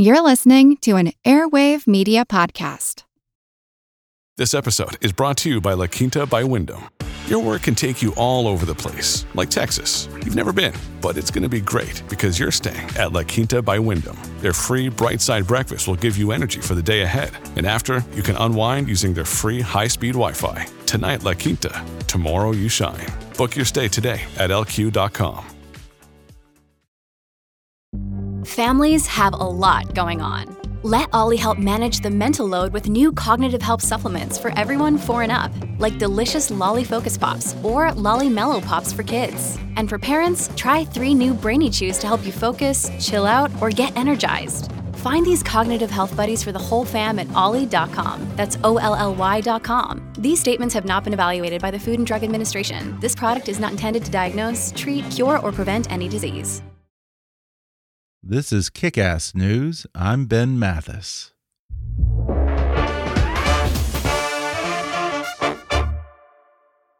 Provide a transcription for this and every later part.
You're listening to an Airwave Media Podcast. This episode is brought to you by La Quinta by Wyndham. Your work can take you all over the place, like Texas. You've never been, but it's going to be great because you're staying at La Quinta by Wyndham. Their free bright side breakfast will give you energy for the day ahead. And after, you can unwind using their free high speed Wi Fi. Tonight, La Quinta. Tomorrow, you shine. Book your stay today at lq.com. Families have a lot going on. Let OLLY help manage the mental load with new cognitive help supplements for everyone four and up, like delicious Lolly Focus Pops or Lolly Mellow Pops for kids. And for parents, try three new Brainy Chews to help you focus, chill out, or get energized. Find these cognitive health buddies for the whole fam at olly.com. That's O L L Y.com. These statements have not been evaluated by the Food and Drug Administration. This product is not intended to diagnose, treat, cure, or prevent any disease. This is Kick Ass News. I'm Ben Mathis.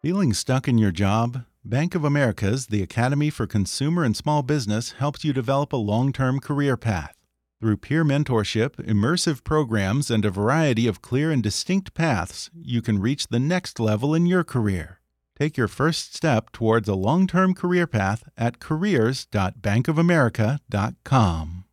Feeling stuck in your job? Bank of America's The Academy for Consumer and Small Business helps you develop a long term career path. Through peer mentorship, immersive programs, and a variety of clear and distinct paths, you can reach the next level in your career. Take your first step towards a long term career path at careers.bankofamerica.com.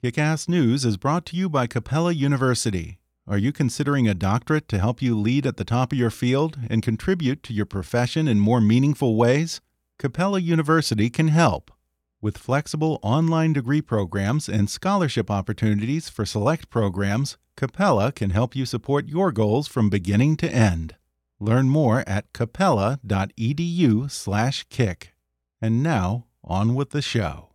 Kickass News is brought to you by Capella University. Are you considering a doctorate to help you lead at the top of your field and contribute to your profession in more meaningful ways? Capella University can help. With flexible online degree programs and scholarship opportunities for select programs, Capella can help you support your goals from beginning to end. Learn more at capella.edu/kick. And now, on with the show.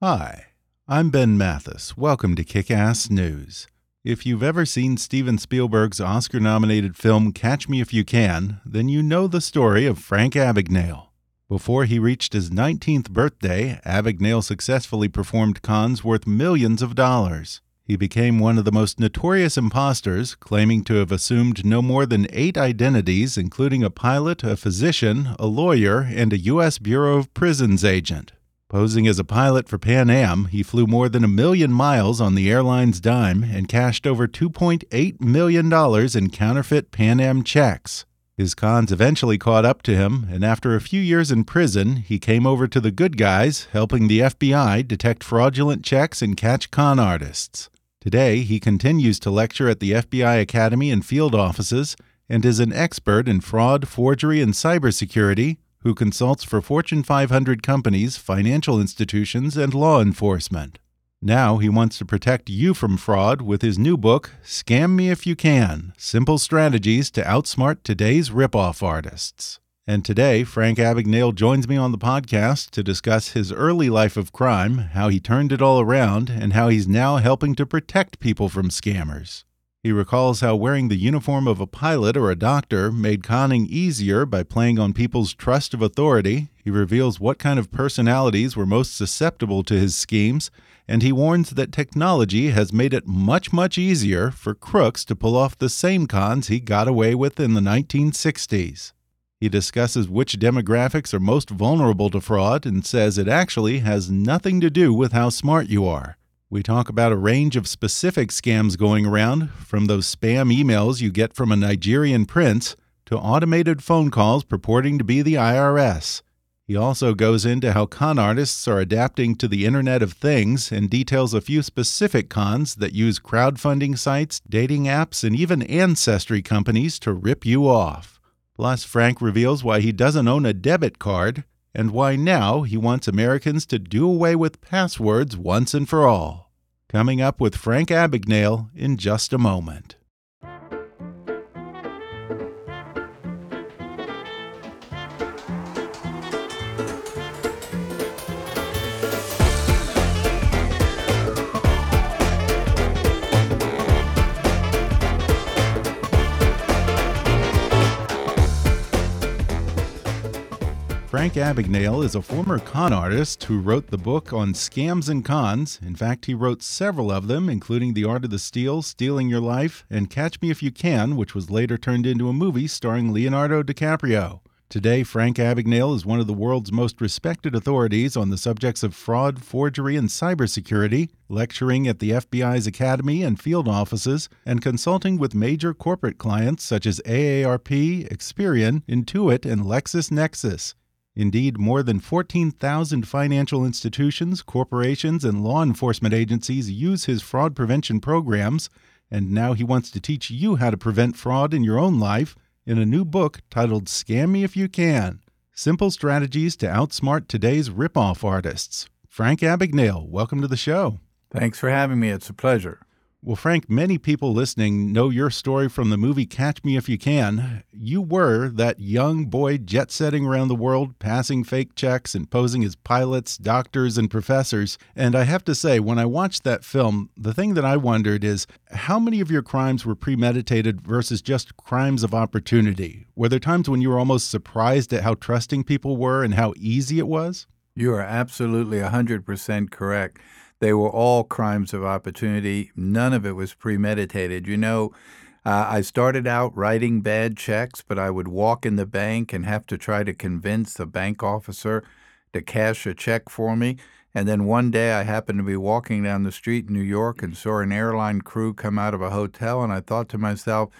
Hi, I'm Ben Mathis. Welcome to Kick Ass News. If you've ever seen Steven Spielberg's Oscar nominated film Catch Me If You Can, then you know the story of Frank Abagnale. Before he reached his 19th birthday, Abagnale successfully performed cons worth millions of dollars. He became one of the most notorious imposters, claiming to have assumed no more than eight identities, including a pilot, a physician, a lawyer, and a U.S. Bureau of Prisons agent. Posing as a pilot for Pan Am, he flew more than a million miles on the airline's dime and cashed over $2.8 million in counterfeit Pan Am checks. His cons eventually caught up to him, and after a few years in prison, he came over to the good guys, helping the FBI detect fraudulent checks and catch con artists. Today, he continues to lecture at the FBI Academy and field offices and is an expert in fraud, forgery, and cybersecurity who consults for Fortune 500 companies, financial institutions, and law enforcement. Now he wants to protect you from fraud with his new book, Scam Me If You Can Simple Strategies to Outsmart Today's Ripoff Artists. And today, Frank Abagnale joins me on the podcast to discuss his early life of crime, how he turned it all around, and how he's now helping to protect people from scammers. He recalls how wearing the uniform of a pilot or a doctor made conning easier by playing on people's trust of authority. He reveals what kind of personalities were most susceptible to his schemes, and he warns that technology has made it much, much easier for crooks to pull off the same cons he got away with in the 1960s. He discusses which demographics are most vulnerable to fraud and says it actually has nothing to do with how smart you are. We talk about a range of specific scams going around, from those spam emails you get from a Nigerian prince to automated phone calls purporting to be the IRS. He also goes into how con artists are adapting to the Internet of Things and details a few specific cons that use crowdfunding sites, dating apps, and even ancestry companies to rip you off. Plus, Frank reveals why he doesn't own a debit card and why now he wants Americans to do away with passwords once and for all. Coming up with Frank Abagnale in just a moment. Frank Abagnale is a former con artist who wrote the book on scams and cons. In fact, he wrote several of them, including The Art of the Steal, Stealing Your Life, and Catch Me If You Can, which was later turned into a movie starring Leonardo DiCaprio. Today, Frank Abagnale is one of the world's most respected authorities on the subjects of fraud, forgery, and cybersecurity, lecturing at the FBI's Academy and field offices, and consulting with major corporate clients such as AARP, Experian, Intuit, and LexisNexis. Indeed, more than 14,000 financial institutions, corporations, and law enforcement agencies use his fraud prevention programs, and now he wants to teach you how to prevent fraud in your own life in a new book titled Scam Me If You Can Simple Strategies to Outsmart Today's Ripoff Artists. Frank Abagnale, welcome to the show. Thanks for having me. It's a pleasure. Well, Frank, many people listening know your story from the movie Catch Me If You Can. You were that young boy jet setting around the world, passing fake checks and posing as pilots, doctors, and professors. And I have to say, when I watched that film, the thing that I wondered is how many of your crimes were premeditated versus just crimes of opportunity? Were there times when you were almost surprised at how trusting people were and how easy it was? You are absolutely 100% correct. They were all crimes of opportunity. None of it was premeditated. You know, uh, I started out writing bad checks, but I would walk in the bank and have to try to convince the bank officer to cash a check for me. And then one day I happened to be walking down the street in New York and saw an airline crew come out of a hotel, and I thought to myself,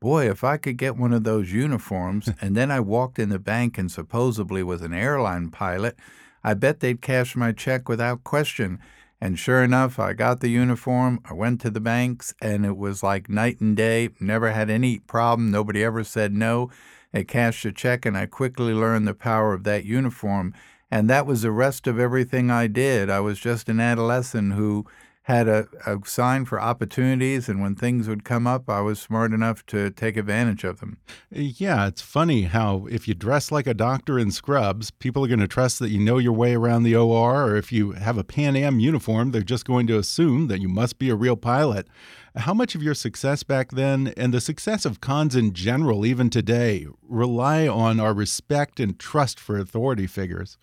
boy, if I could get one of those uniforms, and then I walked in the bank and supposedly was an airline pilot, I bet they'd cash my check without question. And sure enough, I got the uniform. I went to the banks, and it was like night and day. Never had any problem. Nobody ever said no. I cashed a check, and I quickly learned the power of that uniform. And that was the rest of everything I did. I was just an adolescent who had a, a sign for opportunities, and when things would come up, I was smart enough to take advantage of them. Yeah, it's funny how if you dress like a doctor in scrubs, people are going to trust that you know your way around the OR, or if you have a Pan Am uniform, they're just going to assume that you must be a real pilot. How much of your success back then and the success of cons in general, even today, rely on our respect and trust for authority figures?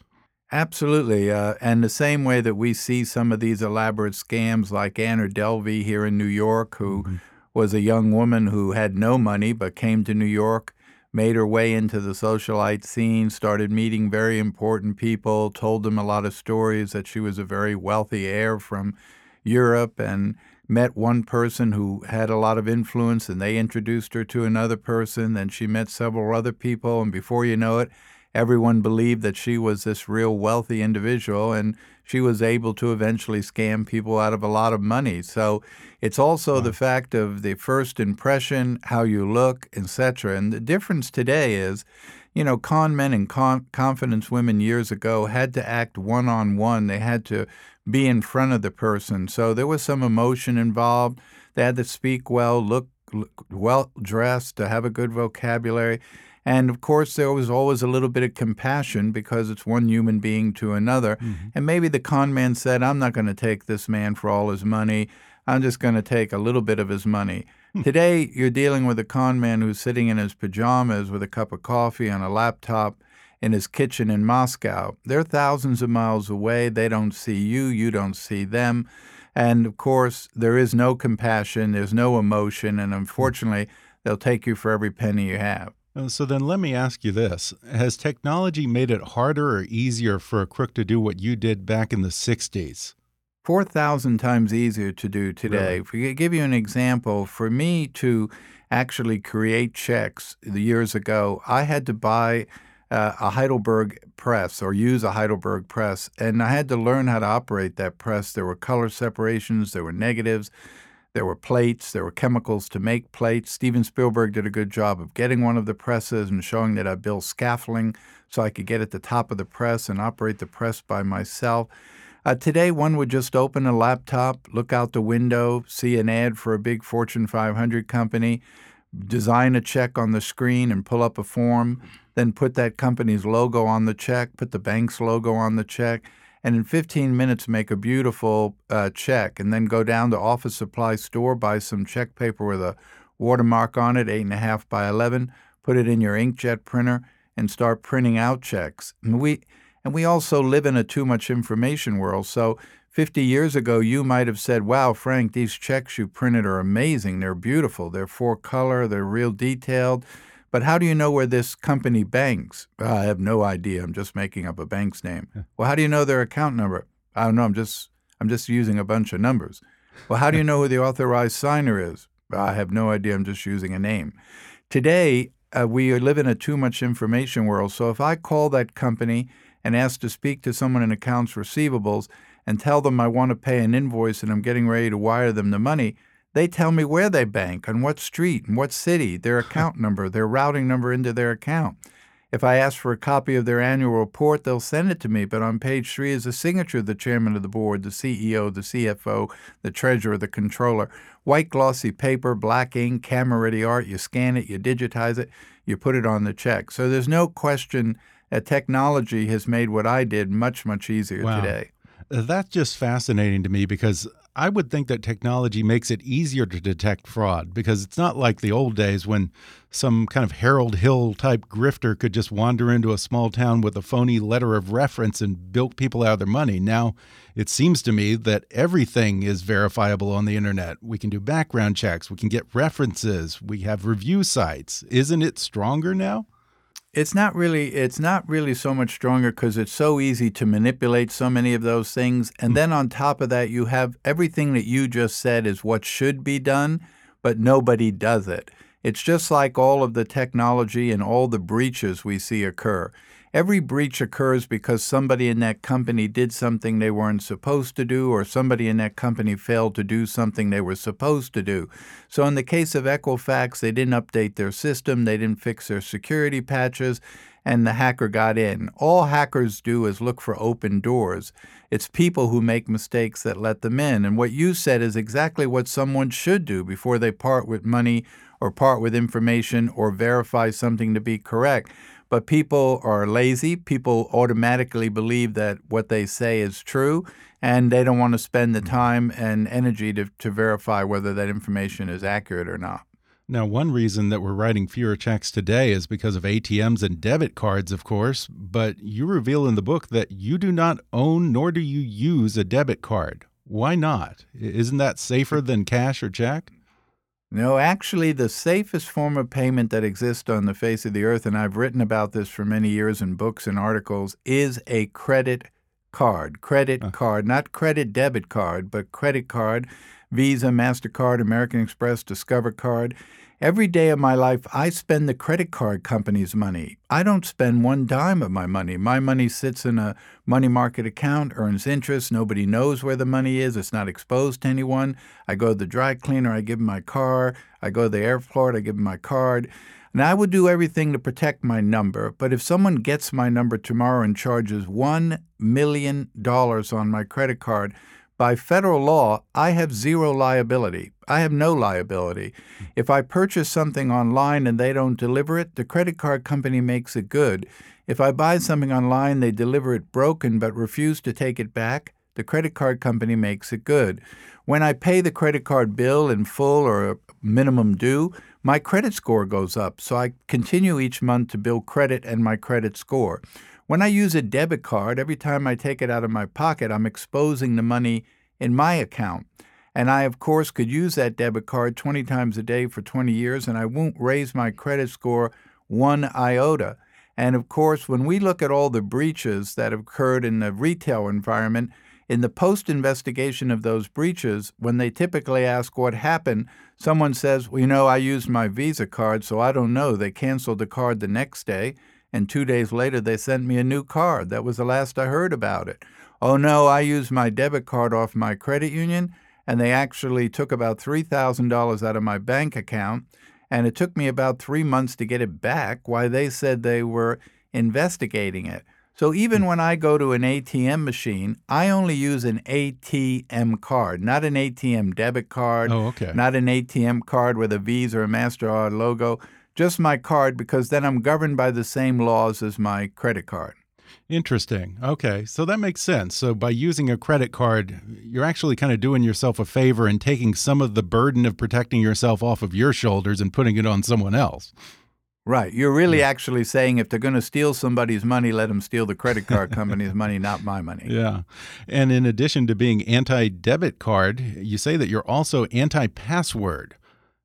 Absolutely. Uh, and the same way that we see some of these elaborate scams like Anna Delvey here in New York, who mm-hmm. was a young woman who had no money but came to New York, made her way into the socialite scene, started meeting very important people, told them a lot of stories that she was a very wealthy heir from Europe and met one person who had a lot of influence and they introduced her to another person. Then she met several other people, and before you know it, everyone believed that she was this real wealthy individual and she was able to eventually scam people out of a lot of money. So it's also wow. the fact of the first impression, how you look, etc. And the difference today is, you know, con men and con- confidence women years ago had to act one on one. They had to be in front of the person. So there was some emotion involved. They had to speak well, look, look well dressed, to have a good vocabulary. And of course, there was always a little bit of compassion because it's one human being to another. Mm-hmm. And maybe the con man said, I'm not going to take this man for all his money. I'm just going to take a little bit of his money. Hmm. Today, you're dealing with a con man who's sitting in his pajamas with a cup of coffee on a laptop in his kitchen in Moscow. They're thousands of miles away. They don't see you, you don't see them. And of course, there is no compassion, there's no emotion, and unfortunately, they'll take you for every penny you have. Uh, so then let me ask you this. Has technology made it harder or easier for a crook to do what you did back in the 60s? 4,000 times easier to do today. If we give you an example, for me to actually create checks the years ago, I had to buy uh, a Heidelberg press or use a Heidelberg press, and I had to learn how to operate that press. There were color separations, there were negatives, there were plates, there were chemicals to make plates. Steven Spielberg did a good job of getting one of the presses and showing that I built scaffolding so I could get at the top of the press and operate the press by myself. Uh, today, one would just open a laptop, look out the window, see an ad for a big Fortune 500 company, design a check on the screen and pull up a form, then put that company's logo on the check, put the bank's logo on the check, and in 15 minutes make a beautiful uh, check and then go down to office supply store buy some check paper with a watermark on it eight and a half by 11 put it in your inkjet printer and start printing out checks. And we and we also live in a too much information world so 50 years ago you might have said wow frank these checks you printed are amazing. They're beautiful. They're four color they're real detailed But how do you know where this company banks? "Uh, I have no idea. I'm just making up a bank's name. Well, how do you know their account number? I don't know. I'm just I'm just using a bunch of numbers. Well, how do you know who the authorized signer is? I have no idea. I'm just using a name. Today, uh, we live in a too much information world. So if I call that company and ask to speak to someone in accounts receivables and tell them I want to pay an invoice and I'm getting ready to wire them the money, they tell me where they bank, on what street, in what city, their account number, their routing number into their account. If I ask for a copy of their annual report, they'll send it to me, but on page three is a signature of the chairman of the board, the CEO, the CFO, the treasurer, the controller. White glossy paper, black ink, camera ready art. You scan it, you digitize it, you put it on the check. So there's no question that technology has made what I did much, much easier Wow. today. That's just fascinating to me because I would think that technology makes it easier to detect fraud because it's not like the old days when some kind of Harold Hill type grifter could just wander into a small town with a phony letter of reference and bilk people out of their money. Now, it seems to me that everything is verifiable on the internet. We can do background checks, we can get references, we have review sites. Isn't it stronger now? It's not really it's not really so much stronger because it's so easy to manipulate so many of those things. And mm. then on top of that, you have everything that you just said is what should be done, but nobody does it. It's just like all of the technology and all the breaches we see occur. Every breach occurs because somebody in that company did something they weren't supposed to do, or somebody in that company failed to do something they were supposed to do. So, in the case of Equifax, they didn't update their system, they didn't fix their security patches, and the hacker got in. All hackers do is look for open doors. It's people who make mistakes that let them in. And what you said is exactly what someone should do before they part with money or part with information or verify something to be correct. But people are lazy. People automatically believe that what they say is true, and they don't want to spend the hmm. time and energy to, to verify whether that information is accurate or not. Now, one reason that we're writing fewer checks today is because of ATMs and debit cards, of course. But you reveal in the book that you do not own nor do you use a debit card. Why not? Isn't that safer than cash or check? No, actually, the safest form of payment that exists on the face of the earth, and I've written about this for many years in books and articles, is a credit card. Credit card, not credit debit card, but credit card, Visa, MasterCard, American Express, Discover Card. Every day of my life, I spend the credit card company's money. I don't spend one dime of my money. My money sits in a money market account, earns interest. Nobody knows where the money is. It's not exposed to anyone. I go to the dry cleaner, I give them my car. I go to the airport, I give them my card. And I would do everything to protect my number. But if someone gets my number tomorrow and charges $1 million on my credit card, by federal law, I have zero liability. I have no liability. Hmm. If I purchase something online and they don't deliver it, the credit card company makes it good. If I buy something online, they deliver it broken but refuse to take it back, the credit card company makes it good. When I pay the credit card bill in full or minimum due, my credit score goes up. So I continue each month to build credit and my credit score. When I use a debit card, every time I take it out of my pocket, I'm exposing the money in my account. And I, of course, could use that debit card 20 times a day for 20 years, and I won't raise my credit score one iota. And of course, when we look at all the breaches that have occurred in the retail environment, in the post investigation of those breaches, when they typically ask what happened, someone says, Well, you know, I used my Visa card, so I don't know. They canceled the card the next day, and two days later they sent me a new card. That was the last I heard about it. Oh, no, I used my debit card off my credit union, and they actually took about $3,000 out of my bank account, and it took me about three months to get it back Why they said they were investigating it. So even when I go to an ATM machine, I only use an ATM card, not an ATM debit card, Oh, okay. not an ATM card with a Visa or a MasterCard logo, just my card because then I'm governed by the same laws as my credit card. Interesting. Okay. So that makes sense. So by using a credit card, you're actually kind of doing yourself a favor and taking some of the burden of protecting yourself off of your shoulders and putting it on someone else. Right. You're really actually saying if they're going to steal somebody's money, let them steal the credit card company's money, not my money. Yeah. And in addition to being anti debit card, you say that you're also anti password.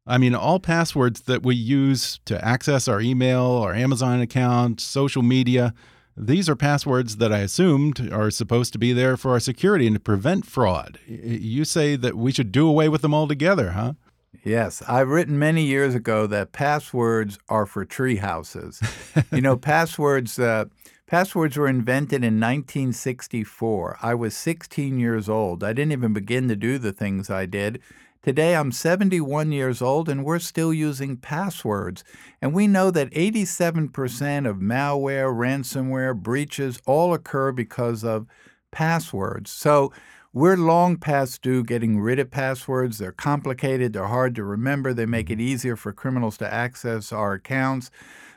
I mean, all passwords that we use to access our email, our Amazon account, social media, these are passwords that I assumed are supposed to be there for our security and to prevent fraud. You say that we should do away with them altogether, huh? Yes, I've written many years ago that passwords are for tree houses. you know, passwords. Uh, passwords were invented in 1964. I was 16 years old. I didn't even begin to do the things I did. Today, I'm 71 years old and we're still using passwords. And we know that 87% of malware, ransomware, breaches all occur because of passwords. So we're long past due getting rid of passwords. They're complicated, they're hard to remember, they make it easier for criminals to access our accounts.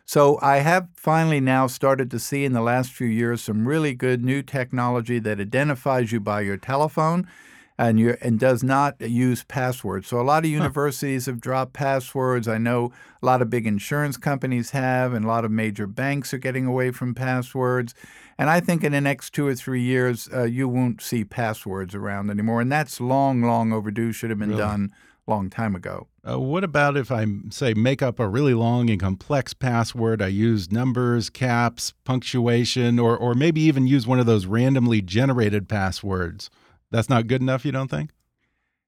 So I have finally now started to see in the last few years some really good new technology that identifies you by your telephone and you and does not use passwords. So a lot of universities have dropped passwords. I know a lot of big insurance companies have, and a lot of major banks are getting away from passwords. And I think in the next two or three years, uh, you won't see passwords around anymore, and that's long, long overdue. Should have been really? done a long time ago. Uh, what about if I say make up a really long and complex password? I use numbers, caps, punctuation, or or maybe even use one of those randomly generated passwords. That's not good enough, you don't think?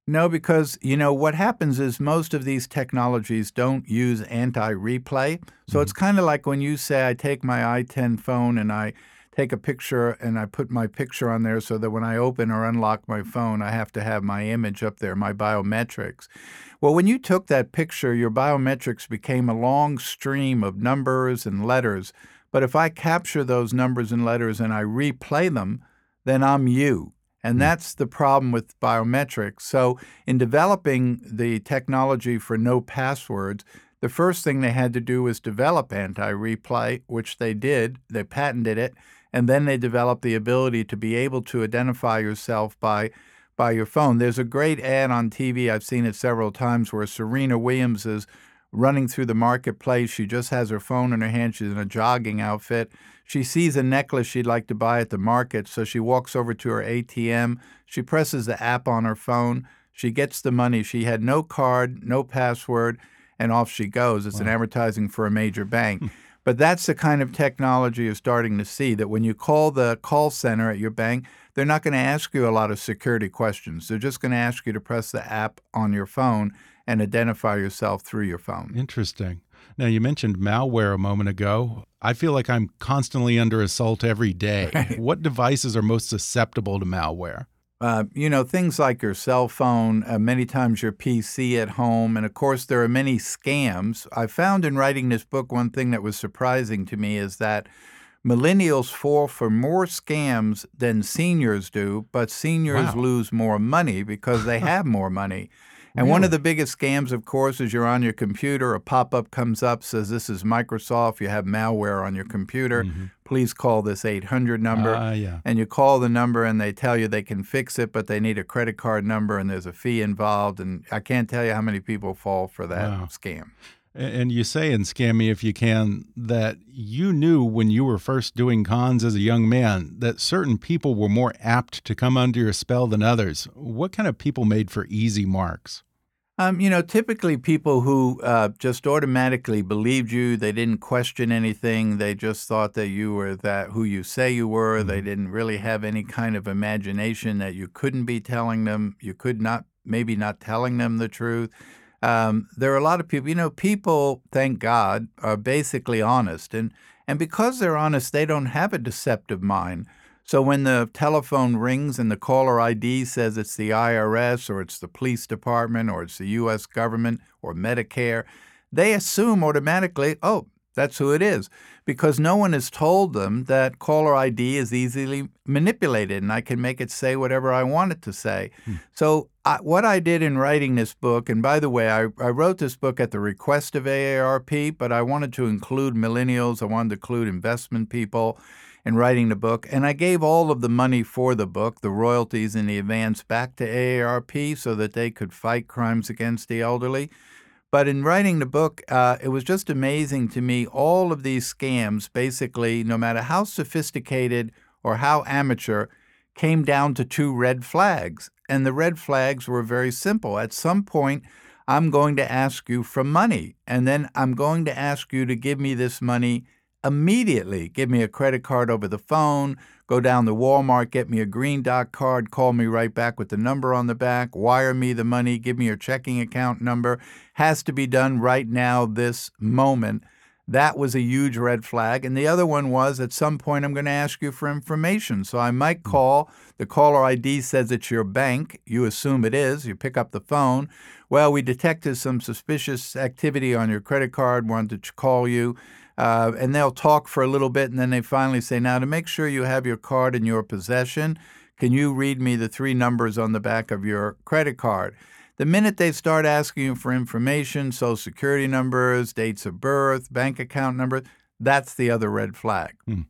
No, because you know what happens is most of these technologies don't use anti-replay. So mm-hmm. it's kind of like when you say I take my i10 phone and I take a picture and I put my picture on there so that when I open or unlock my phone, I have to have my image up there, my biometrics. Well, when you took that picture, your biometrics became a long stream of numbers and letters. But if I capture those numbers and letters and I replay them, then I'm you. And hmm. that's the problem with biometrics. So, in developing the technology for no passwords, the first thing they had to do was develop anti replay, which they did. They patented it. And then they developed the ability to be able to identify yourself by, by your phone. There's a great ad on TV, I've seen it several times, where Serena Williams is running through the marketplace. She just has her phone in her hand. She's in a jogging outfit. She sees a necklace she'd like to buy at the market, so she walks over to her ATM. She presses the app on her phone. She gets the money. She had no card, no password, and off she goes. It's wow. an advertising for a major bank. Hmm. but that's the kind of technology you're starting to see that when you call the call center at your bank, they're not going to ask you a lot of security questions. They're just going to ask you to press the app on your phone and identify yourself through your phone. Interesting. Now, you mentioned malware a moment ago. I feel like I'm constantly under assault every day. Right. What devices are most susceptible to malware? Uh, you know, things like your cell phone, uh, many times your PC at home, and of course, there are many scams. I found in writing this book one thing that was surprising to me is that millennials fall for more scams than seniors do, but seniors wow. lose more money because they have more money. And really? one of the biggest scams, of course, is you're on your computer, a pop up comes up, says, This is Microsoft, you have malware on your computer. Mm-hmm. Please call this 800 number. Uh, yeah. And you call the number and they tell you they can fix it, but they need a credit card number and there's a fee involved. And I can't tell you how many people fall for that wow. scam. And you say in Scam Me If You Can that you knew when you were first doing cons as a young man that certain people were more apt to come under your spell than others. What kind of people made for easy marks? Um, you know, typically people who uh, just automatically believed you, they didn't question anything, they just thought that you were that who you say you were. Mm -hmm. They mm-hmm. didn't really have any kind of imagination that you couldn't be telling them, you could not, maybe not telling them the truth. Um, there are a lot of people, you know, people, thank God, are basically honest. And, and because they're honest, they don't have a deceptive mind. So when the telephone rings and the caller ID says it's the IRS or it's the police department or it's the U.S. government or Medicare, they assume automatically, oh, that's who it is because no one has told them that caller ID is easily manipulated and I can make it say whatever I want it to say. Hmm. So, I, what I did in writing this book, and by the way, I, I wrote this book at the request of AARP, but I wanted to include millennials, I wanted to include investment people in writing the book, and I gave all of the money for the book, the royalties and the advance, back to AARP so that they could fight crimes against the elderly. But in writing the book, uh, it was just amazing to me. All of these scams, basically, no matter how sophisticated or how amateur, came down to two red flags. And the red flags were very simple. At some point, I'm going to ask you for money. And then I'm going to ask you to give me this money immediately. Give me a credit card over the phone, go down to Walmart, get me a green dot card, call me right back with the number on the back, wire me the money, give me your checking account number. Has to be done right now, this moment. That was a huge red flag. And the other one was at some point, I'm going to ask you for information. So I might hmm. call. The caller ID says it's your bank. You assume it is. You pick up the phone. Well, we detected some suspicious activity on your credit card, wanted to call you. Uh, and they'll talk for a little bit, and then they finally say, Now, to make sure you have your card in your possession, can you read me the three numbers on the back of your credit card? The minute they start asking you for information, social security numbers, dates of birth, bank account numbers, that's the other red flag. Hmm.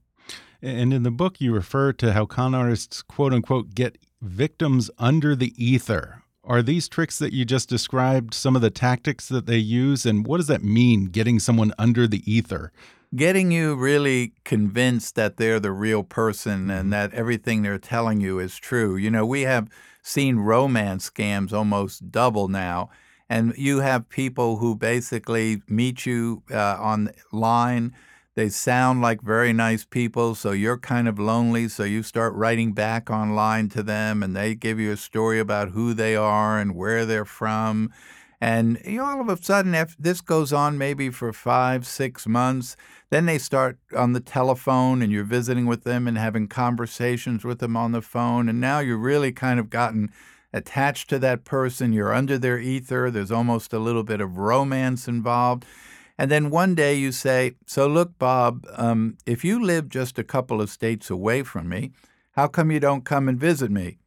And in the book, you refer to how con artists, quote unquote, get victims under the ether. Are these tricks that you just described some of the tactics that they use? And what does that mean, getting someone under the ether? Getting you really convinced that they're the real person and that everything they're telling you is true. You know, we have seen romance scams almost double now. And you have people who basically meet you uh, online they sound like very nice people, so you're kind of lonely. So you start writing back online to them, and they give you a story about who they are and where they're from. And you all of a sudden, if this goes on maybe for five, six months, then they start on the telephone and you're visiting with them and having conversations with them on the phone. And now you're really kind of gotten attached to that person. You're under their ether. There's almost a little bit of romance involved. And then one day you say, So look, Bob, um, if you live just a couple of states away from me, how come you don't come and visit me?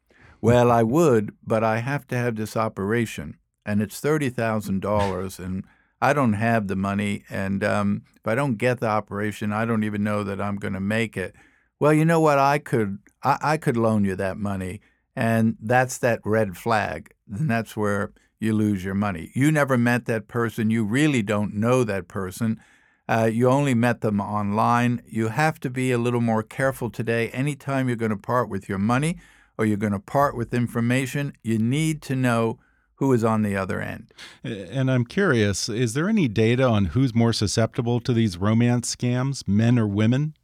Well, I would, but I have to have this operation, and it's $30,000, and I don't have the money. And um, if I don't get the operation, I don't even know that I'm going to make it. Well, you know what? I could, I, I could loan you that money. And that's that red flag. And that's where you lose your money. You never met that person. You really don't know that person. Uh, you only met them online. You have to be a little more careful today. Anytime you're going to part with your money or you're going to part with information, you need to know who is on the other end. And I'm curious is there any data on who's more susceptible to these romance scams, men or women?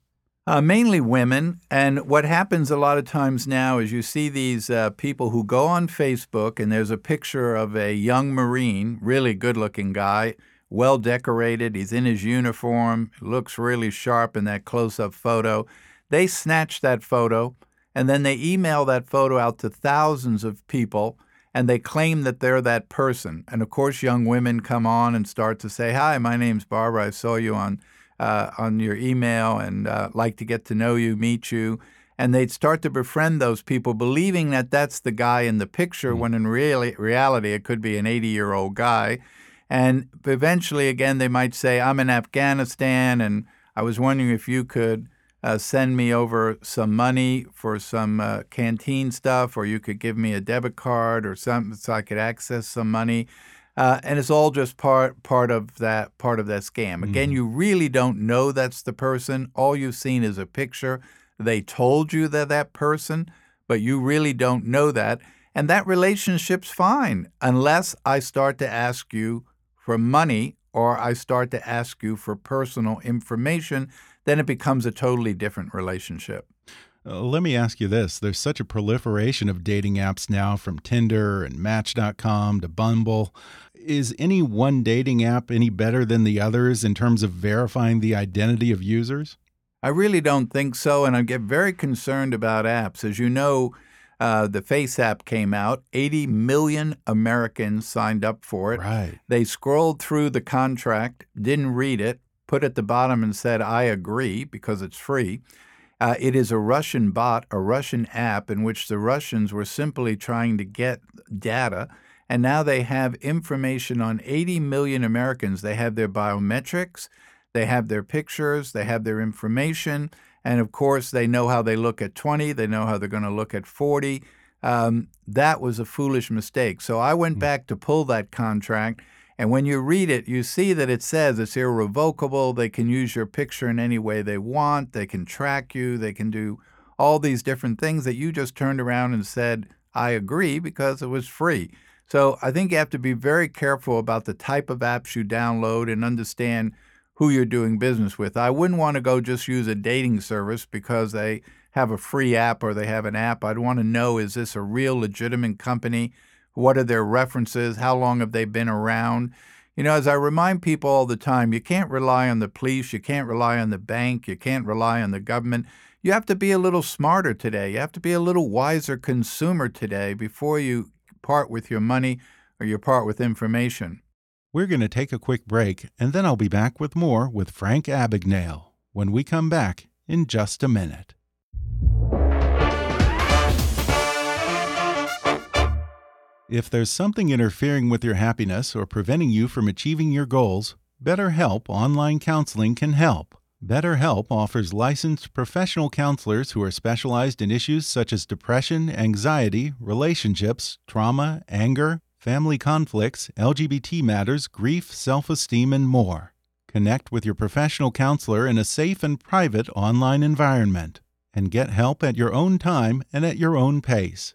Uh, mainly women. And what happens a lot of times now is you see these uh, people who go on Facebook and there's a picture of a young Marine, really good looking guy, well decorated. He's in his uniform, looks really sharp in that close up photo. They snatch that photo and then they email that photo out to thousands of people and they claim that they're that person. And of course, young women come on and start to say, Hi, my name's Barbara. I saw you on uh, on your email and uh, like to get to know you, meet you. And they'd start to befriend those people, believing that that's the guy in the picture, mm-hmm. when in really, reality it could be an 80 year old guy. And eventually, again, they might say, I'm in Afghanistan, and I was wondering if you could uh, send me over some money for some uh, canteen stuff, or you could give me a debit card or something so I could access some money. Uh, and it's all just part part of that part of that scam. Again, mm-hmm. you really don't know that's the person. All you've seen is a picture. They told you that that person, but you really don't know that. And that relationship's fine unless I start to ask you for money or I start to ask you for personal information. Then it becomes a totally different relationship. Uh, let me ask you this. There's such a proliferation of dating apps now from Tinder and Match.com to Bumble. Is any one dating app any better than the others in terms of verifying the identity of users? I really don't think so, and I get very concerned about apps. As you know, uh, the FaceApp came out. 80 million Americans signed up for it. Right. They scrolled through the contract, didn't read it, put at the bottom and said, I agree because it's free. Uh, it is a Russian bot, a Russian app in which the Russians were simply trying to get data. And now they have information on 80 million Americans. They have their biometrics, they have their pictures, they have their information. And of course, they know how they look at 20, they know how they're going to look at 40. Um, that was a foolish mistake. So I went hmm. back to pull that contract and when you read it, you see that it says it's irrevocable. They can use your picture in any way they want. They can track you. They can do all these different things that you just turned around and said, I agree because it was free. So I think you have to be very careful about the type of apps you download and understand who you're doing business with. I wouldn't want to go just use a dating service because they have a free app or they have an app. I'd want to know is this a real legitimate company? What are their references? How long have they been around? You know, as I remind people all the time, you can't rely on the police, you can't rely on the bank, you can't rely on the government. You have to be a little smarter today. You have to be a little wiser consumer today before you part with your money or you part with information. We're going to take a quick break, and then I'll be back with more with Frank Abagnale when we come back in just a minute. If there's something interfering with your happiness or preventing you from achieving your goals, BetterHelp Online Counseling can help. BetterHelp offers licensed professional counselors who are specialized in issues such as depression, anxiety, relationships, trauma, anger, family conflicts, LGBT matters, grief, self esteem, and more. Connect with your professional counselor in a safe and private online environment and get help at your own time and at your own pace.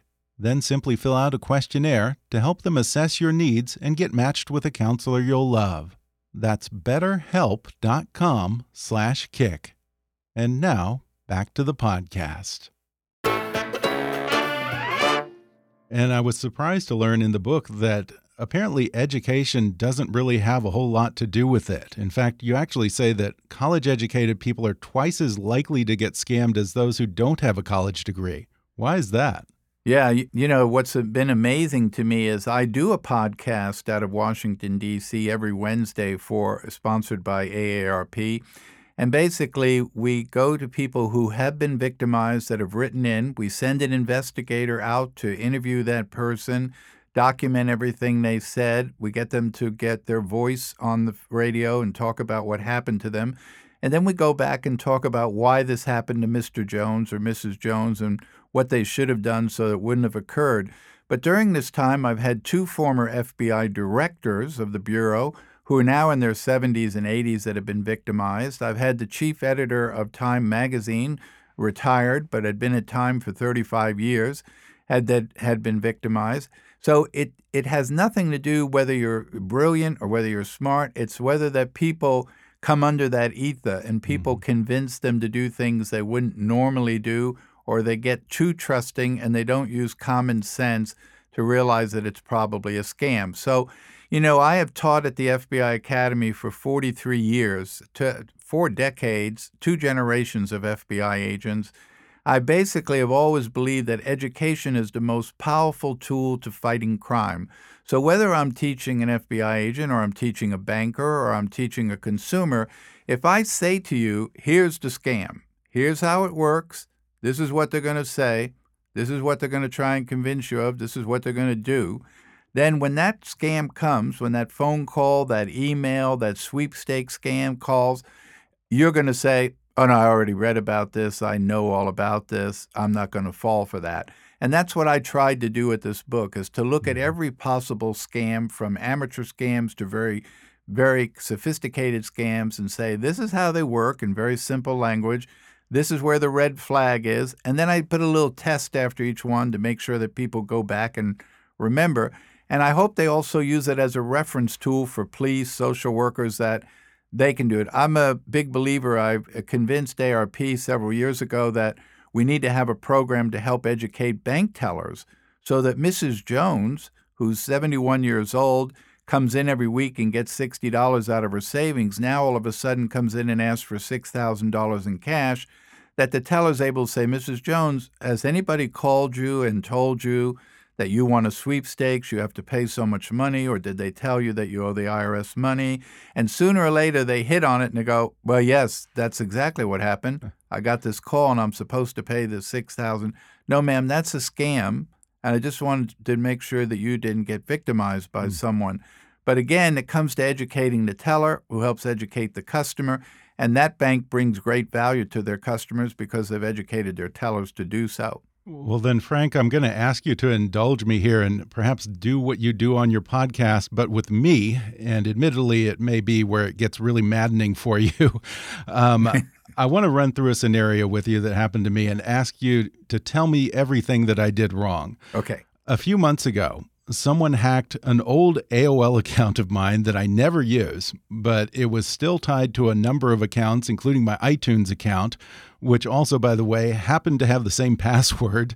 Then simply fill out a questionnaire to help them assess your needs and get matched with a counselor you'll love. That's betterhelp.com/kick. And now, back to the podcast. And I was surprised to learn in the book that apparently education doesn't really have a whole lot to do with it. In fact, you actually say that college educated people are twice as likely to get scammed as those who don't have a college degree. Why is that? Yeah, you, know, what's been amazing to me is I do a podcast out of Washington, D.C. every Wednesday for sponsored by AARP. And basically, we go to people who have been victimized that have written in. We send an investigator out to interview that person, document everything they said. We get them to get their voice on the radio and talk about what happened to them. And then we go back and talk about why this happened to Mr. Jones or Mrs. Jones and what they should have done so it wouldn't have occurred. But during this time, I've had two former FBI directors of the Bureau who are now in their 70s and 80s that have been victimized. I've had the chief editor of Time magazine, retired, but had been at Time for 35 years, had that had been victimized. So it it has nothing to do whether you're brilliant or whether you're smart. It's whether that people come under that ether and people mm-hmm. convince them to do things they wouldn't normally do, or they get too trusting and they don't use common sense to realize that it's probably a scam. So you know, I have taught at the FBI Academy for 43 years, to, four decades, two generations of FBI agents. I basically have always believed that education is the most powerful tool to fighting crime. So whether I'm teaching an FBI agent or I'm teaching a banker or I'm teaching a consumer, if I say to you, here's the scam, here's how it works, this is what they're going to say, this is what they're going to try and convince you of, this is what they're going to do, then, when that scam comes, when that phone call, that email, that sweepstakes scam calls, you're going to say, Oh, no, I already read about this. I know all about this. I'm not going to fall for that. And that's what I tried to do with this book is to look at mm-hmm. every possible scam from amateur scams to very very sophisticated scams and say this is how they work in very simple language. This is where the red flag is. And then I put a little test after each one to make sure that people go back and remember. And I hope they also use it as a reference tool for police, social workers that they can do it. I'm a big believer. I convinced AARP several years ago that we need to have a program to help educate bank tellers so that Mrs. Jones, who's 71 years old, comes in every week and gets $60 out of her savings, now all of a sudden comes in and asks for $6,000 in cash, that the teller's able to say, Mrs. Jones, has anybody called you and told you that you want a sweepstakes, you have to pay so much money, or did they tell you that you owe the IRS money? And sooner or later they hit on it and they go, Well, yes, that's exactly what happened. I got this call and I'm supposed to pay the six thousand. No, ma'am, that's a scam. And I just wanted to make sure that you didn't get victimized by mm. someone. But again, it comes to educating the teller who helps educate the customer. And that bank brings great value to their customers because they've educated their tellers to do so. Well, then, Frank, I'm going to ask you to indulge me here and perhaps do what you do on your podcast, but with me. And admittedly, it may be where it gets really maddening for you. Um, I want to run through a scenario with you that happened to me and ask you to tell me everything that I did wrong. Okay. A few months ago, someone hacked an old AOL account of mine that I never use, but it was still tied to a number of accounts, including my iTunes account, which also, by the way, happened to have the same password.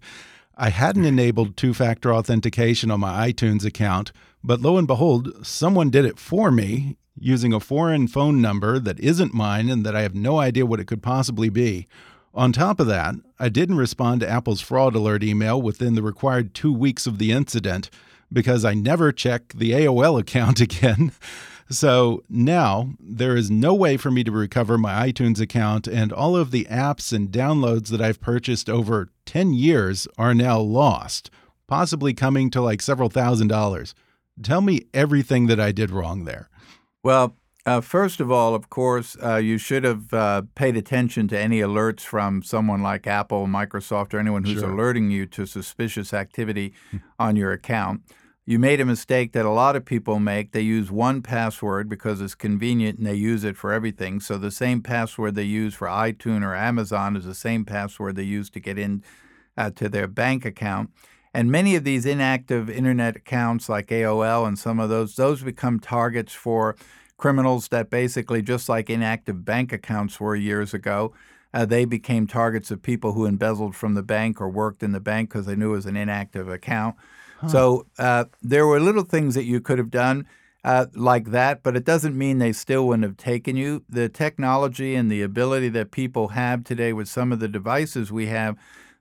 I hadn't enabled two factor authentication on my iTunes account, but lo and behold, someone did it for me using a foreign phone number that isn't mine and that I have no idea what it could possibly be. On top of that, I didn't respond to Apple's fraud alert email within the required two weeks of the incident because I never check the AOL account again. So now there is no way for me to recover my iTunes account, and all of the apps and downloads that I've purchased over 10 years are now lost, possibly coming to like several thousand dollars. Tell me everything that I did wrong there. Well, uh, first of all, of course, uh, you should have uh, paid attention to any alerts from someone like Apple, Microsoft, or anyone who's sure. alerting you to suspicious activity hmm. on your account. You made a mistake that a lot of people make. They use one password because it's convenient and they use it for everything. So the same password they use for iTunes or Amazon is the same password they use to get in uh, to their bank account. And many of these inactive internet accounts like AOL and some of those, those become targets for criminals that basically, just like inactive bank accounts were years ago, uh, they became targets of people who embezzled from the bank or worked in the bank because they knew it was an inactive account. So uh, there were little things that you could have done uh, like that, but it doesn't mean they still wouldn't have taken you. The technology and the ability that people have today with some of the devices we have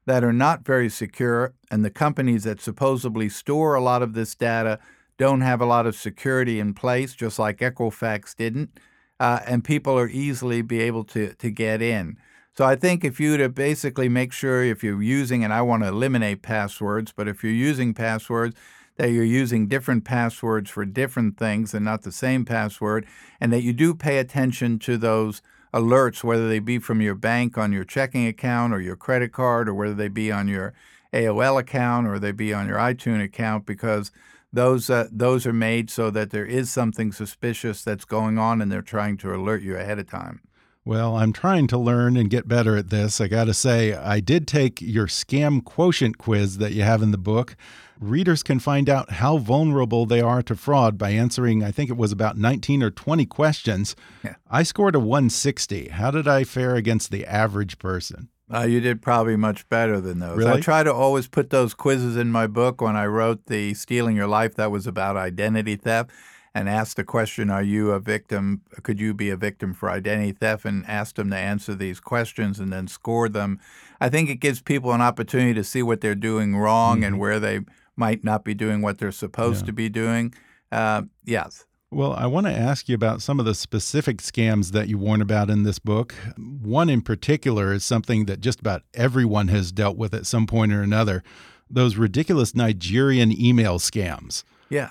that are not very secure, and the companies that supposedly store a lot of this data don't have a lot of security in place, just like Equifax didn't, uh, and people are easily be able to to get in. So I think if you to basically make sure if you're using, and I want to eliminate passwords, but if you're using passwords, that you're using different passwords for different things and not the same password, and that you do pay attention to those alerts, whether they be from your bank on your checking account or your credit card, or whether they be on your AOL account or they be on your iTunes account, because those uh, those are made so that there is something suspicious that's going on, and they're trying to alert you ahead of time. Well, I'm trying to learn and get better at this. I got to say, I did take your scam quotient quiz that you have in the book. Readers can find out how vulnerable they are to fraud by answering, I think it was about 19 or 20 questions. Yeah. I scored a 160. How did I fare against the average person? Uh, you did probably much better than those. Really? I try to always put those quizzes in my book. When I wrote the Stealing Your Life, that was about identity theft and asked the question, Are you a victim? Could you be a victim for identity theft? And asked them to answer these questions and then score them. I think it gives people an opportunity to see what they're doing wrong mm-hmm. and where they might not be doing what they're supposed yeah. to be doing. Uh, yes. Well, I want to ask you about some of the specific scams that you warn about in this book. One in particular is something that just about everyone has dealt with at some point or another those ridiculous Nigerian email scams. Yeah.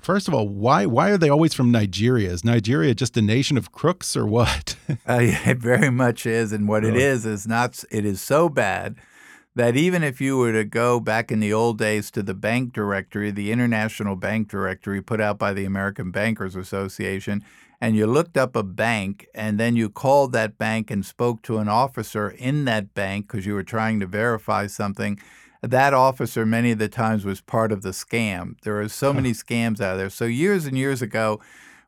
First of all, why why are they always from Nigeria? Is Nigeria just a nation of crooks or what? uh, it very much is, and what it is is not. It is so bad that even if you were to go back in the old days to the bank directory, the International Bank Directory put out by the American Bankers Association, and you looked up a bank, and then you called that bank and spoke to an officer in that bank because you were trying to verify something that officer many of the times was part of the scam. There are so many scams out there. So years and years ago,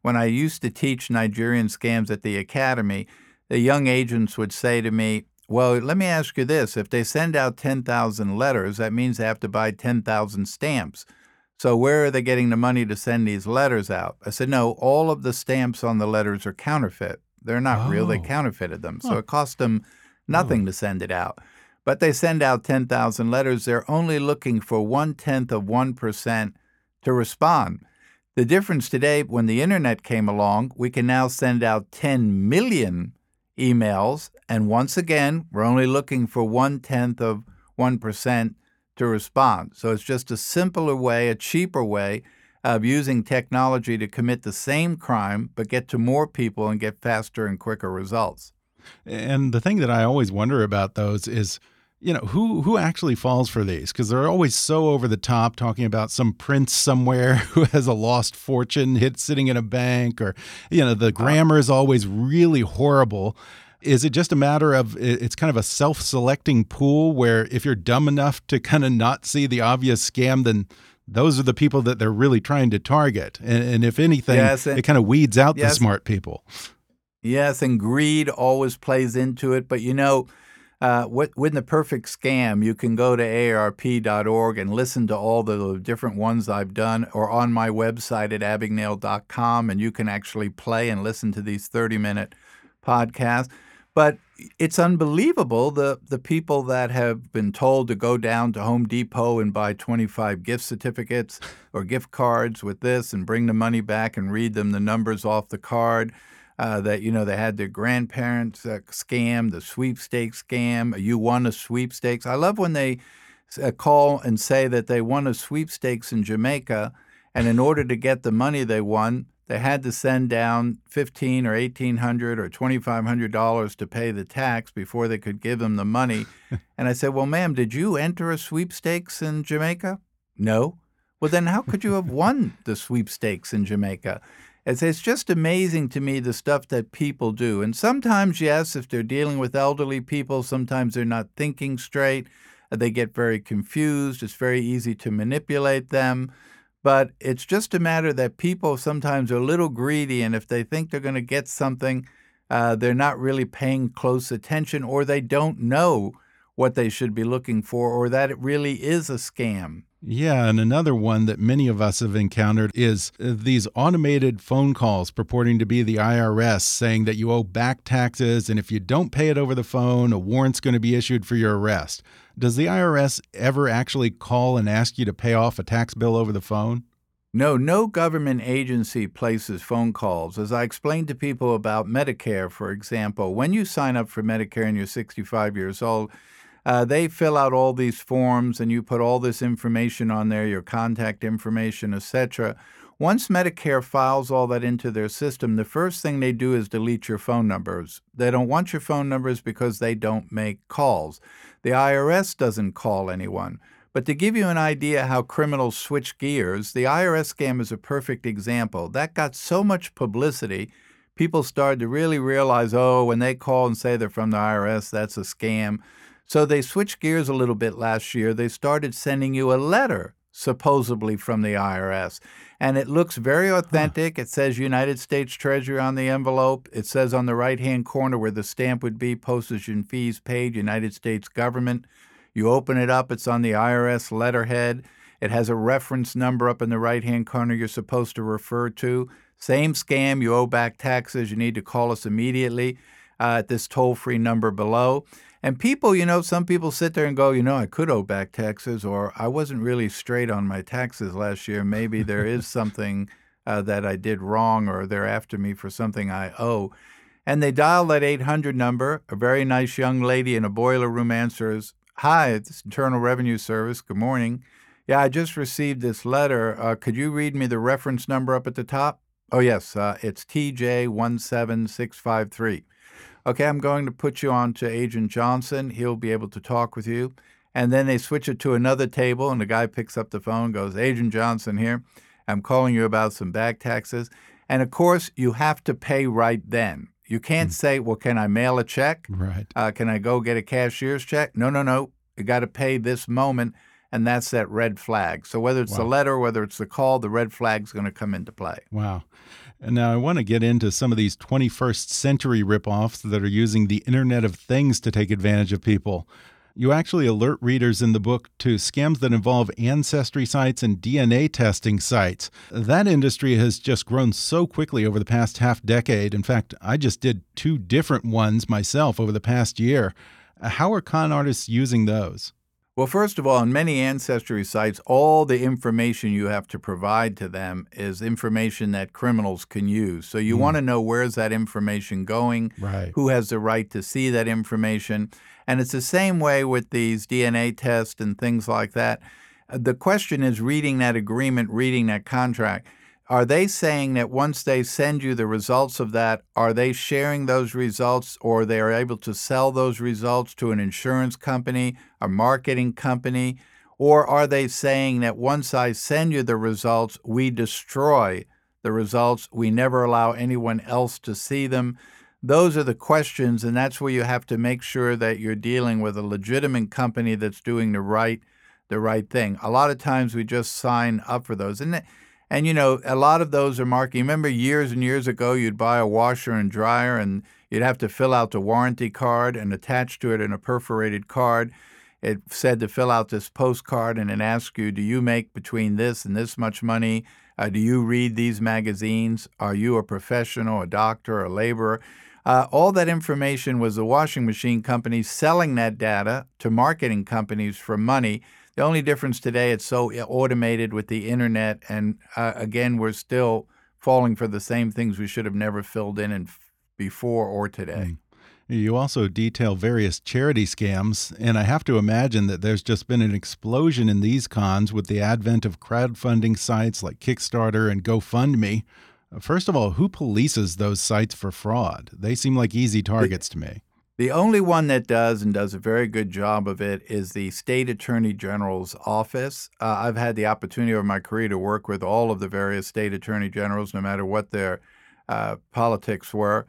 when I used to teach Nigerian scams at the academy, the young agents would say to me, well, let me ask you this. If they send out 10,000 letters, that means they have to buy 10,000 stamps. So where are they getting the money to send these letters out? I said, no, all of the stamps on the letters are counterfeit. They're not oh. real. They oh. counterfeited them. So huh. it cost them oh. nothing oh. to send it out but they send out 10,000 letters. They're only looking for one tenth of 1% to respond. The difference today, when the internet came along, we can now send out 10 million emails. And once again, we're only looking for one tenth of 1% to respond. So it's just a simpler way, a cheaper way of using technology to commit the same crime, but get to more people and get faster and quicker results. And the thing that I always wonder about those is, you know, who who actually falls for these? Because they're always so over the top, talking about some prince somewhere who has a lost fortune hit sitting in a bank, or you know, the grammar is always really horrible. Is it just a matter of it's kind of a self-selecting pool where if you're dumb enough to kind of not see the obvious scam, then those are the people that they're really trying to target. And, and if anything, yes, it kind of weeds out yes, the smart people. Yes, and greed always plays into it. But you know, uh, the perfect scam, you can go to AARP.org and listen to all the different ones I've done, or on my website at abagnale.com, and you can actually play and listen to these 30 minute podcasts. But it's unbelievable the the people that have been told to go down to Home Depot and buy 25 gift certificates or gift cards with this and bring the money back and read them the numbers off the card. Uh, that you know they had their grandparents uh, scam, the sweepstakes scam. You won a sweepstakes. I love when they uh, call and say that they won a sweepstakes in Jamaica, and in order to get the money they won, they had to send down fifteen or eighteen hundred or twenty five hundred dollars to pay the tax before they could give them the money. and I said, "Well, ma'am, did you enter a sweepstakes in Jamaica?" No. Well, then how could you have won the sweepstakes in Jamaica? It's, it's just amazing to me the stuff that people do. And sometimes, yes, if they're dealing with elderly people, sometimes they're not thinking straight. They get very confused. It's very easy to manipulate them. But it's just a matter that people sometimes are a little greedy, and if they think they're going to get something, uh, they're not really paying close attention, or they don't know what they should be looking for, or that it really is a scam. Yeah, and another one that many of us have encountered is uh, these automated phone calls purporting to be the IRS saying that you owe back taxes, and if you don't pay it over the phone, a warrant's going to be issued for your arrest. Does the IRS ever actually call and ask you to pay off a tax bill over the phone? No, no government agency places phone calls. As I explained to people about Medicare, for example, when you sign up for Medicare and you're 65 years old, uh, they fill out all these forms and you put all this information on there, your contact information, etc. Once Medicare files all that into their system, the first thing they do is delete your phone numbers. They don't want your phone numbers because they don't make calls. The IRS doesn't call anyone. But to give you an idea how criminals switch gears, the IRS scam is a perfect example. That got so much publicity, people started to really realize oh, when they call and say they're from the IRS, that's a scam. So they switched gears a little bit last year. They started sending you a letter, supposedly from the IRS. And it looks very authentic. Huh. It says United States Treasury on the envelope. It says on the right hand corner where the stamp would be postage and fees paid, United States government. You open it up, it's on the IRS letterhead. It has a reference number up in the right hand corner you're supposed to refer to. Same scam, you owe back taxes, you need to call us immediately uh, at this toll free number below. And people, you know, some people sit there and go, you know, I could owe back taxes, or I wasn't really straight on my taxes last year. Maybe there is something uh, that I did wrong, or they're after me for something I owe. And they dial that 800 number. A very nice young lady in a boiler room answers, Hi, it's Internal Revenue Service. Good morning. Yeah, I just received this letter. Uh, could you read me the reference number up at the top? Oh, yes, uh, it's TJ17653. Okay, I'm going to put you on to Agent Johnson. He'll be able to talk with you. And then they switch it to another table, and the guy picks up the phone, goes, Agent Johnson here. I'm calling you about some back taxes. And of course, you have to pay right then. You can't mm. say, well, can I mail a check? Right. Uh, can I go get a cashier's check? No, no, no. You got to pay this moment, and that's that red flag. So whether it's wow. the letter, whether it's the call, the red flag's going to come into play. Wow. And now I want to get into some of these 21st century ripoffs that are using the Internet of Things to take advantage of people. You actually alert readers in the book to scams that involve ancestry sites and DNA testing sites. That industry has just grown so quickly over the past half decade. In fact, I just did two different ones myself over the past year. How are con artists using those? Well, first of all, on many ancestry sites, all the information you have to provide to them is information that criminals can use. So you mm. want to know where's that information going, right. who has the right to see that information. And it's the same way with these DNA tests and things like that. The question is reading that agreement, reading that contract. Are they saying that once they send you the results of that, are they sharing those results or they are able to sell those results to an insurance company, a marketing company? Or are they saying that once I send you the results, we destroy the results? We never allow anyone else to see them? Those are the questions, and that's where you have to make sure that you're dealing with a legitimate company that's doing the right the right thing. A lot of times we just sign up for those. And and you know, a lot of those are marketing. Remember years and years ago you'd buy a washer and dryer and you'd have to fill out the warranty card and attach to it in a perforated card. It said to fill out this postcard and it asked you, do you make between this and this much money? Uh, do you read these magazines? Are you a professional, a doctor, a laborer? Uh, all that information was the washing machine companies selling that data to marketing companies for money. The only difference today, it's so automated with the internet, and uh, again, we're still falling for the same things we should have never filled in, before or today. Mm. You also detail various charity scams, and I have to imagine that there's just been an explosion in these cons with the advent of crowdfunding sites like Kickstarter and GoFundMe. First of all, who polices those sites for fraud? They seem like easy targets to me. The only one that does and does a very good job of it is the State Attorney General's office. Uh, I've had the opportunity over my career to work with all of the various state attorney generals, no matter what their uh, politics were.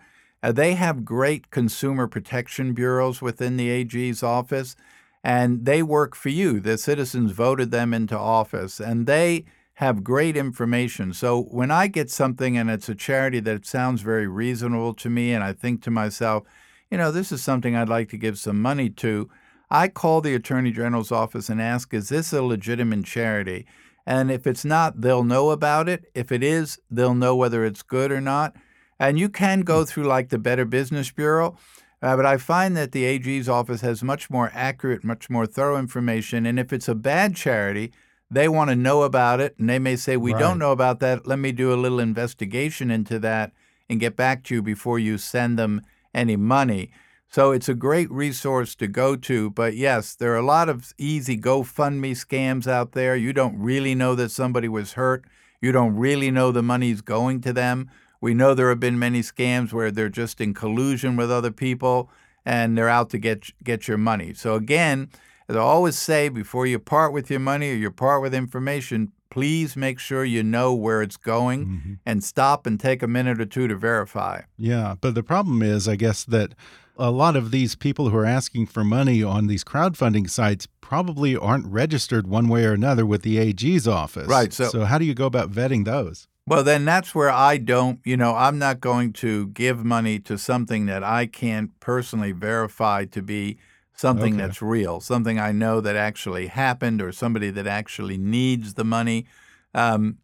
Uh, they have great consumer protection bureaus within the AG's office, and they work for you. The citizens voted them into office, and they have great information. So when I get something and it's a charity that sounds very reasonable to me, and I think to myself, you know, this is something I'd like to give some money to. I call the Attorney General's office and ask, is this a legitimate charity? And if it's not, they'll know about it. If it is, they'll know whether it's good or not. And you can go through like the Better Business Bureau, uh, but I find that the AG's office has much more accurate, much more thorough information. And if it's a bad charity, they want to know about it. And they may say, We right. don't know about that. Let me do a little investigation into that and get back to you before you send them any money. So it's a great resource to go to. But yes, there are a lot of easy GoFundMe scams out there. You don't really know that somebody was hurt. You don't really know the money's going to them. We know there have been many scams where they're just in collusion with other people and they're out to get get your money. So again, as I always say, before you part with your money or you part with information, please make sure you know where it's going mm-hmm. and stop and take a minute or two to verify. Yeah, but the problem is, I guess, that a lot of these people who are asking for money on these crowdfunding sites probably aren't registered one way or another with the AG's office. Right. So, so how do you go about vetting those? Well, then that's where I don't, you know, I'm not going to give money to something that I can't personally verify to be something okay. that's real, something I know that actually happened, or somebody that actually needs the money. Um,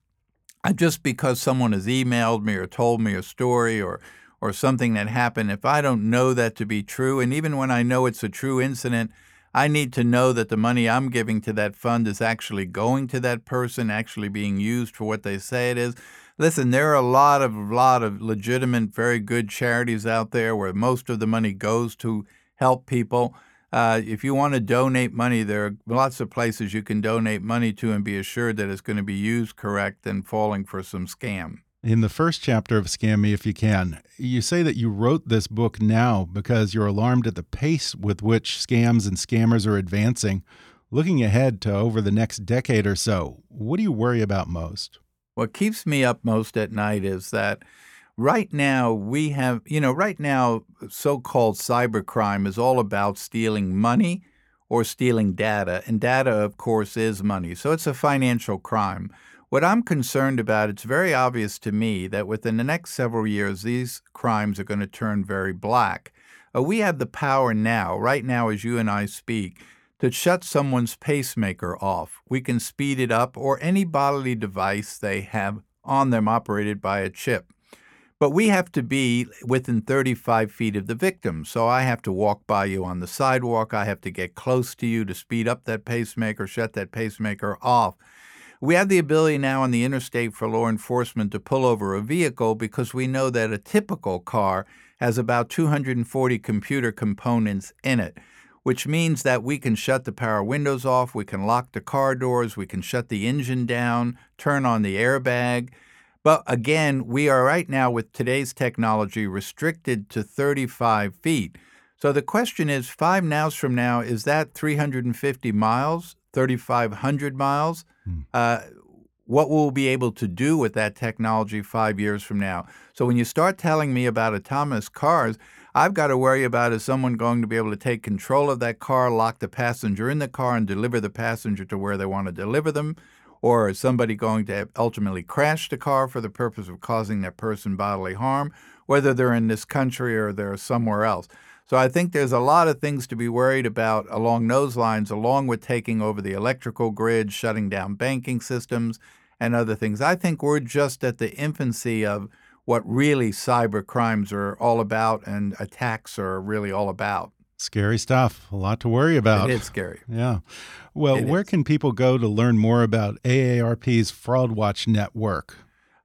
just because someone has emailed me or told me a story or or something that happened, if I don't know that to be true, and even when I know it's a true incident, I need to know that the money I'm giving to that fund is actually going to that person, actually being used for what they say it is. Listen, there are a lot of lot of legitimate, very good charities out there where most of the money goes to help people. Uh, if you want to donate money, there are lots of places you can donate money to and be assured that it's going to be used correct and falling for some scam. In the first chapter of Scam Me If You Can, you say that you wrote this book now because you're alarmed at the pace with which scams and scammers are advancing. Looking ahead to over the next decade or so, what do you worry about most? What keeps me up most at night is that right now we have, you know, right now so called cybercrime is all about stealing money or stealing data. And data, of course, is money. So it's a financial crime. What I'm concerned about, it's very obvious to me that within the next several years, these crimes are going to turn very black. Uh, we have the power now, right now, as you and I speak, to shut someone's pacemaker off. We can speed it up or any bodily device they have on them operated by a chip. But we have to be within 35 feet of the victim. So I have to walk by you on the sidewalk. I have to get close to you to speed up that pacemaker, shut that pacemaker off. We have the ability now on the interstate for law enforcement to pull over a vehicle because we know that a typical car has about 240 computer components in it. which means that we can shut the power windows off, we can lock the car doors, we can shut the engine down, turn on the airbag. But again, we are right now with today's technology restricted to 35 feet. So the question is five nows from now, is that 350 miles, 3,500 miles? Hmm. Uh, what will we be able to do with that technology five years from now? So when you start telling me about autonomous cars, I've got to worry about is someone going to be able to take control of that car, lock the passenger in the car, and deliver the passenger to where they want to deliver them? Or is somebody going to ultimately crash the car for the purpose of causing that person bodily harm, whether they're in this country or they're somewhere else? So I think there's a lot of things to be worried about along those lines, along with taking over the electrical grid, shutting down banking systems, and other things. I think we're just at the infancy of what really cyber crimes are all about and attacks are really all about. Scary stuff. A lot to worry about. It is scary. Yeah. Well, it where is. can people go to learn more about AARP's Fraud Watch Network?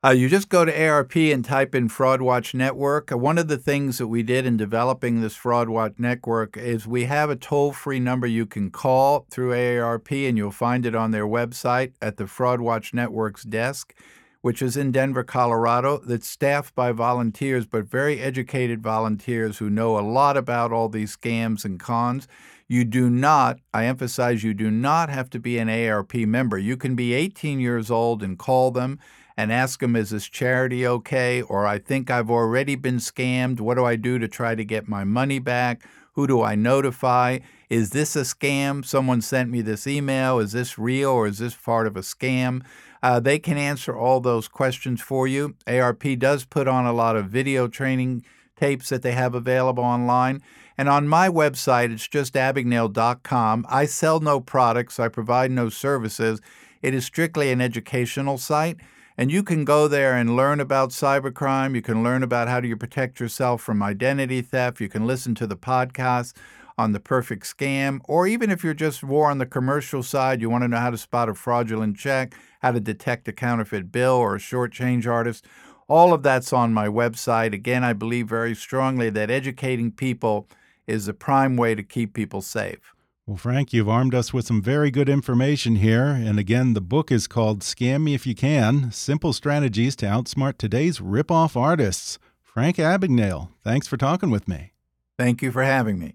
Uh, you just go to AARP and type in Fraud Watch Network. Uh, one of the things that we did in developing this Fraud Watch Network is we have a toll free number you can call through AARP, and you'll find it on their website at the Fraud Watch Network's desk, which is in Denver, Colorado, that's staffed by volunteers, but very educated volunteers who know a lot about all these scams and cons. You do not, I emphasize, you do not have to be an AARP member. You can be 18 years old and call them and ask them, is this charity okay? Or I think I've already been scammed. What do I do to try to get my money back? Who do I notify? Is this a scam? Someone sent me this email. Is this real or is this part of a scam? Uh, they can answer all those questions for you. AARP does put on a lot of video training tapes that they have available online. And on my website, it's just abagnale.com. I sell no products, I provide no services. It is strictly an educational site. And you can go there and learn about cybercrime. You can learn about how do you protect yourself from identity theft. You can listen to the podcast on the perfect scam. Or even if you're just more on the commercial side, you want to know how to spot a fraudulent check, how to detect a counterfeit bill or a short change artist. All of that's on my website. Again, I believe very strongly that educating people is the prime way to keep people safe. Well, Frank, you've armed us with some very good information here. And again, the book is called Scam Me If You Can Simple Strategies to Outsmart Today's Rip-Off Artists. Frank Abagnale, thanks for talking with me. Thank you for having me.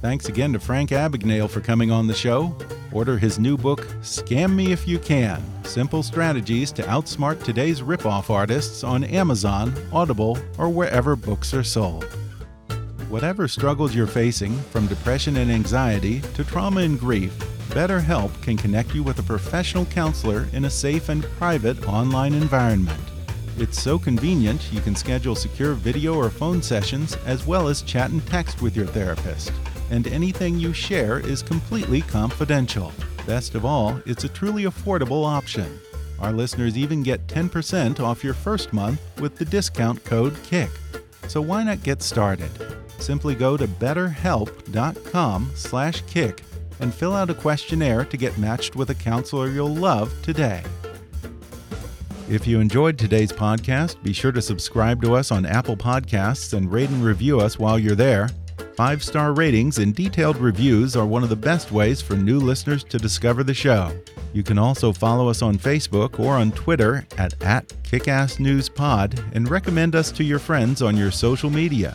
Thanks again to Frank Abagnale for coming on the show. Order his new book, Scam Me If You Can Simple Strategies to Outsmart Today's Rip-Off Artists on Amazon, Audible, or wherever books are sold. Whatever struggles you're facing, from depression and anxiety to trauma and grief, BetterHelp can connect you with a professional counselor in a safe and private online environment. It's so convenient you can schedule secure video or phone sessions as well as chat and text with your therapist. And anything you share is completely confidential. Best of all, it's a truly affordable option. Our listeners even get 10% off your first month with the discount code KICK. So why not get started? Simply go to betterhelp.com/kick and fill out a questionnaire to get matched with a counselor you'll love today. If you enjoyed today's podcast, be sure to subscribe to us on Apple Podcasts and rate and review us while you're there. Five star ratings and detailed reviews are one of the best ways for new listeners to discover the show. You can also follow us on Facebook or on Twitter at, at KickassNewsPod and recommend us to your friends on your social media.